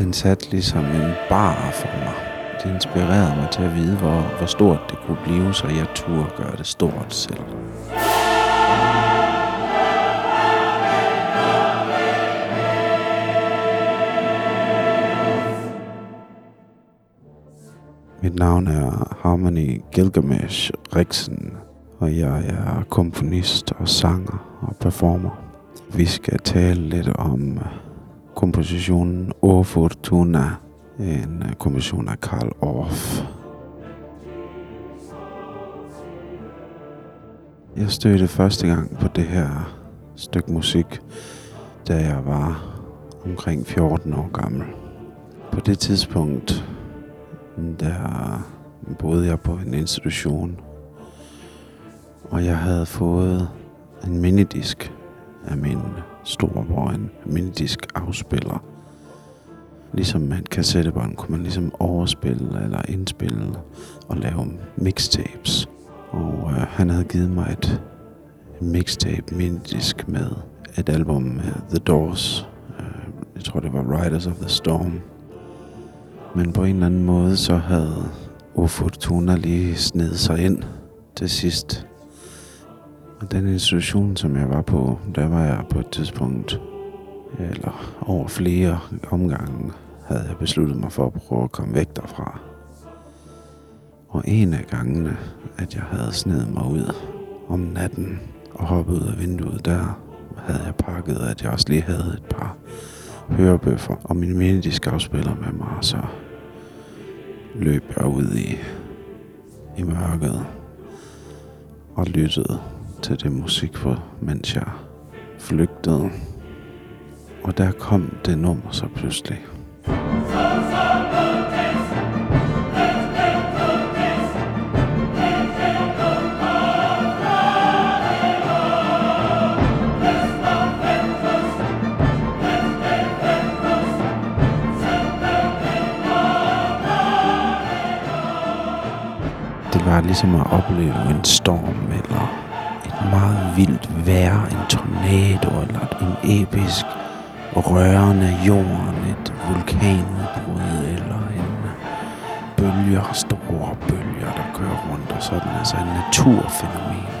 Den satte ligesom en bar for mig. Det inspirerede mig til at vide, hvor, hvor stort det kunne blive, så jeg turde gøre det stort selv. Mit navn er Harmony Gilgamesh Riksen, og jeg er komponist og sanger og performer. Vi skal tale lidt om kompositionen O Fortuna, en øh, komposition af Karl Orff. Jeg stødte første gang på det her stykke musik, da jeg var omkring 14 år gammel. På det tidspunkt der boede jeg på en institution, og jeg havde fået en minidisk af min storebror, en minidisk afspiller. Ligesom man kassettebånd kunne man ligesom overspille eller indspille og lave mixtapes. Og øh, han havde givet mig et mixtape minidisk med et album med The Doors. Øh, jeg tror det var Riders of the Storm men på en eller anden måde, så havde Ufortuna lige sned sig ind til sidst. Og den institution, som jeg var på, der var jeg på et tidspunkt, eller over flere omgange, havde jeg besluttet mig for at prøve at komme væk derfra. Og en af gangene, at jeg havde snedet mig ud om natten og hoppet ud af vinduet der, havde jeg pakket, at jeg også lige havde et par hørebøffer og min minidisk afspiller med mig, så løb jeg ud i, i mørket og lyttede til det musik, for, mens jeg flygtede. Og der kom det nummer så pludselig. Det var ligesom at opleve en storm, med meget vildt vejr, en tornado, eller en episk rørende jorden, et vulkanudbrud, eller en bølger, store bølger, der kører rundt, og sådan, altså en naturfænomen.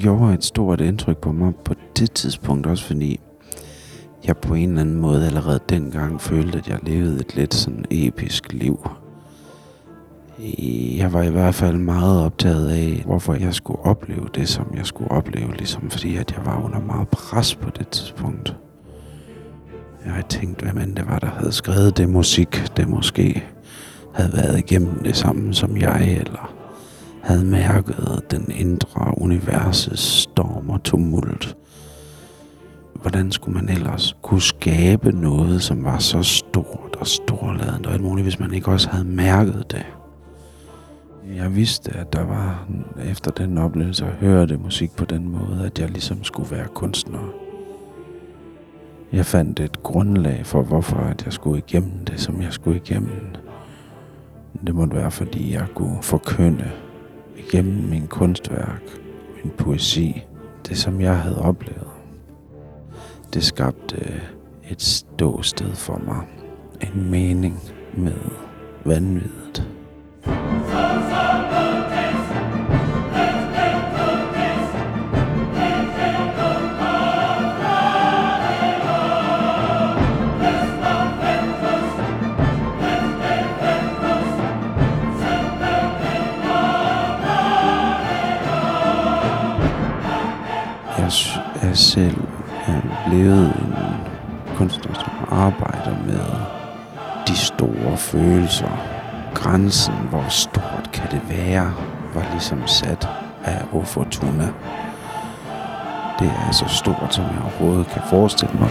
Gjorde et stort indtryk på mig på det tidspunkt også, fordi jeg på en eller anden måde allerede dengang følte, at jeg levede et lidt sådan episk liv. Jeg var i hvert fald meget optaget af, hvorfor jeg skulle opleve det, som jeg skulle opleve, ligesom fordi at jeg var under meget pres på det tidspunkt. Jeg havde tænkt, hvem end det var, der havde skrevet det musik, det måske havde været igennem det samme som jeg, eller havde mærket den indre universets storm og tumult. Hvordan skulle man ellers kunne skabe noget, som var så stort og storladent og alt muligt, hvis man ikke også havde mærket det? Jeg vidste, at der var efter den oplevelse at høre det musik på den måde, at jeg ligesom skulle være kunstner. Jeg fandt et grundlag for, hvorfor at jeg skulle igennem det, som jeg skulle igennem. Det måtte være, fordi jeg kunne forkynde igennem min kunstværk, min poesi, det som jeg havde oplevet. Det skabte et ståsted for mig, en mening med vanvittet. selv er blevet en kunstner, som arbejder med de store følelser. Grænsen, hvor stort kan det være, var ligesom sat af Ofortuna. Det er så stort, som jeg overhovedet kan forestille mig.